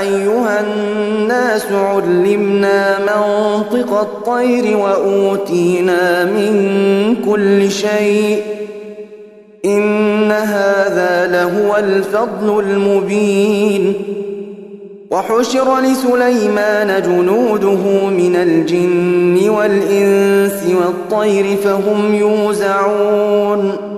أيها الناس علمنا منطق الطير وأوتينا من كل شيء. إن هذا لهو الفضل المبين. وحشر لسليمان جنوده من الجن والإنس والطير فهم يوزعون.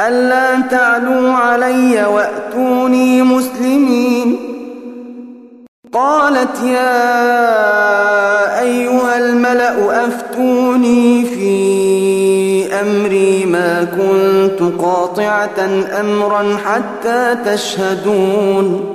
ألا تعلوا علي وأتوني مسلمين. قالت يا أيها الملأ أفتوني في أمري ما كنت قاطعة أمرا حتى تشهدون.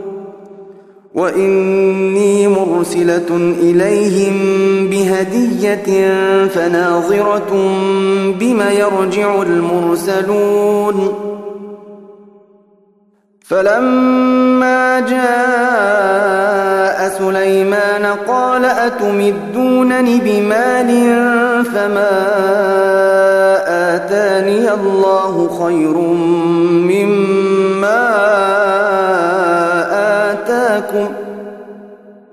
وإني مرسلة إليهم بهدية فناظرة بما يرجع المرسلون فلما جاء سليمان قال أتمدونني بمال فما آتاني الله خير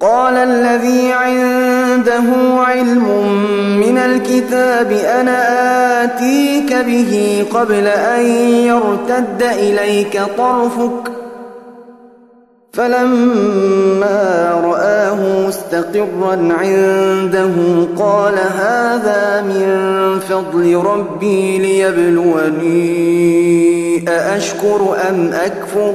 قال الذي عنده علم من الكتاب أنا آتيك به قبل أن يرتد إليك طرفك. فلما رآه مستقرا عنده قال هذا من فضل ربي ليبلوني أأشكر أم أكفر؟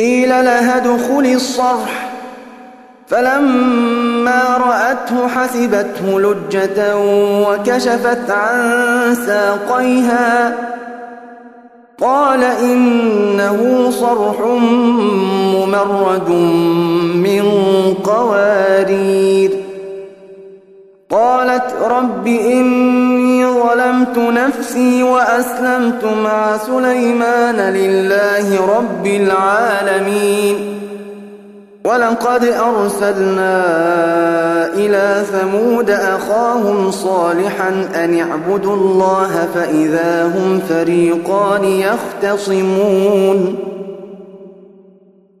قيل لها ادخل الصرح. فلما رأته حسبته لجة وكشفت عن ساقيها. قال إنه صرح ممرد من قوارير. قالت رب إني ظلمت نفسي وأسلمت مع سليمان لله رب العالمين. ولقد أرسلنا إلى ثمود أخاهم صالحا أن اعبدوا الله فإذا هم فريقان يختصمون.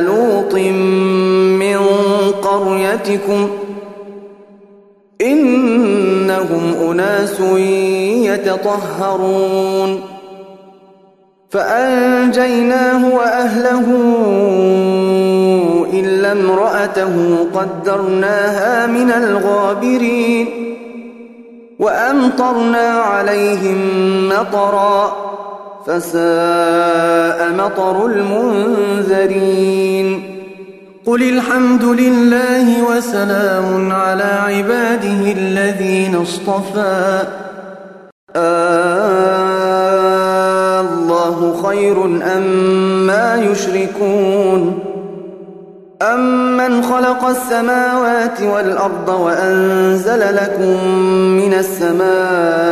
لوط من قريتكم إنهم أناس يتطهرون فأنجيناه وأهله إلا امرأته قدرناها من الغابرين وأمطرنا عليهم مطرا فساء مطر المنذرين. قل الحمد لله وسلام على عباده الذين اصطفى. آه الله خير أما ما يشركون. أمن خلق السماوات والأرض وأنزل لكم من السماء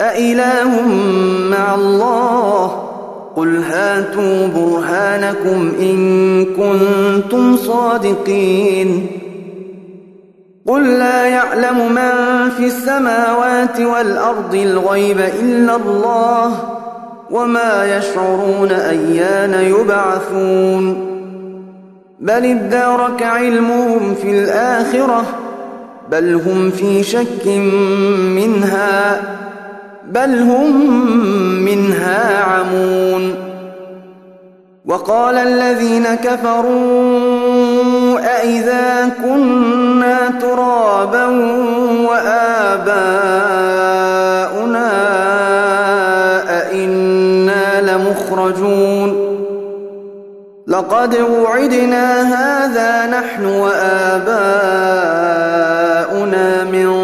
أإله مع الله؟ قل هاتوا برهانكم إن كنتم صادقين. قل لا يعلم من في السماوات والأرض الغيب إلا الله وما يشعرون أيان يبعثون. بل ادارك علمهم في الآخرة بل هم في شك منها. بل هم منها عمون. وقال الذين كفروا أئذا كنا ترابا وآباؤنا أئنا لمخرجون. لقد وعدنا هذا نحن وآباؤنا من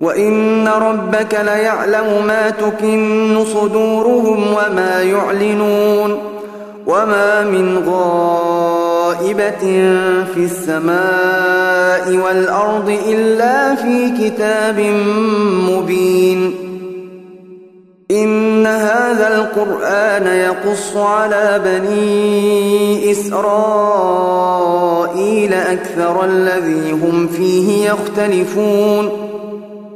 وإن ربك ليعلم ما تكن صدورهم وما يعلنون وما من غائبة في السماء والأرض إلا في كتاب مبين إن هذا القرآن يقص على بني إسرائيل أكثر الذي هم فيه يختلفون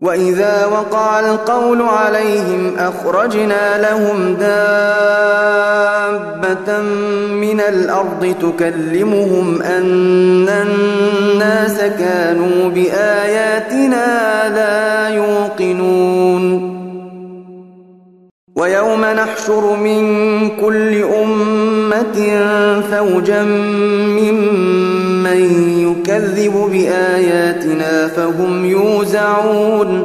وإذا وقع القول عليهم أخرجنا لهم دابة من الأرض تكلمهم أن الناس كانوا بآياتنا لا يوقنون ويوم نحشر من كل أمة فوجا ممن يكذب بآياتنا فهم يوزعون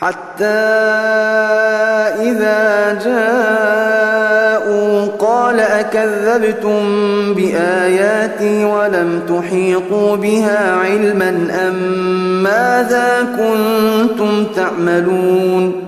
حتى إذا جاءوا قال أكذبتم بآياتي ولم تحيطوا بها علما أم ماذا كنتم تعملون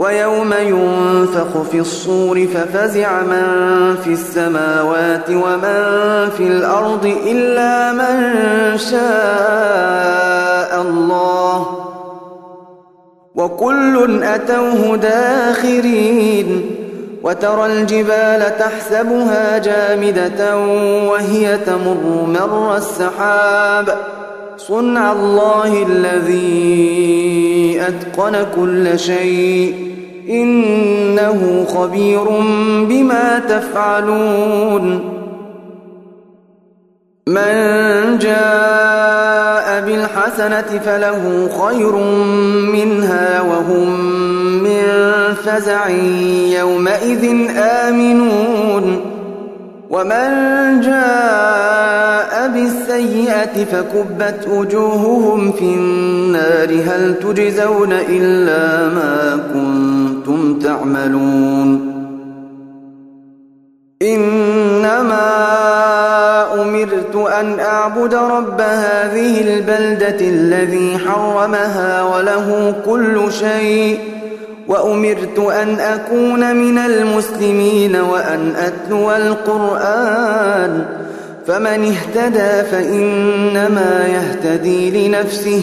ويوم ينفخ في الصور ففزع من في السماوات ومن في الأرض إلا من شاء الله. وكل أتوه داخرين. وترى الجبال تحسبها جامدة وهي تمر مر السحاب. صنع الله الذي أتقن كل شيء. إنه خبير بما تفعلون. من جاء بالحسنة فله خير منها وهم من فزع يومئذ آمنون. ومن جاء بالسيئة فكبت وجوههم في النار. هل تجزون إلا ما كنتم تعملون إنما أمرت أن أعبد رب هذه البلدة الذي حرمها وله كل شيء وأمرت أن أكون من المسلمين وأن أتلو القرآن فمن اهتدى فإنما يهتدي لنفسه.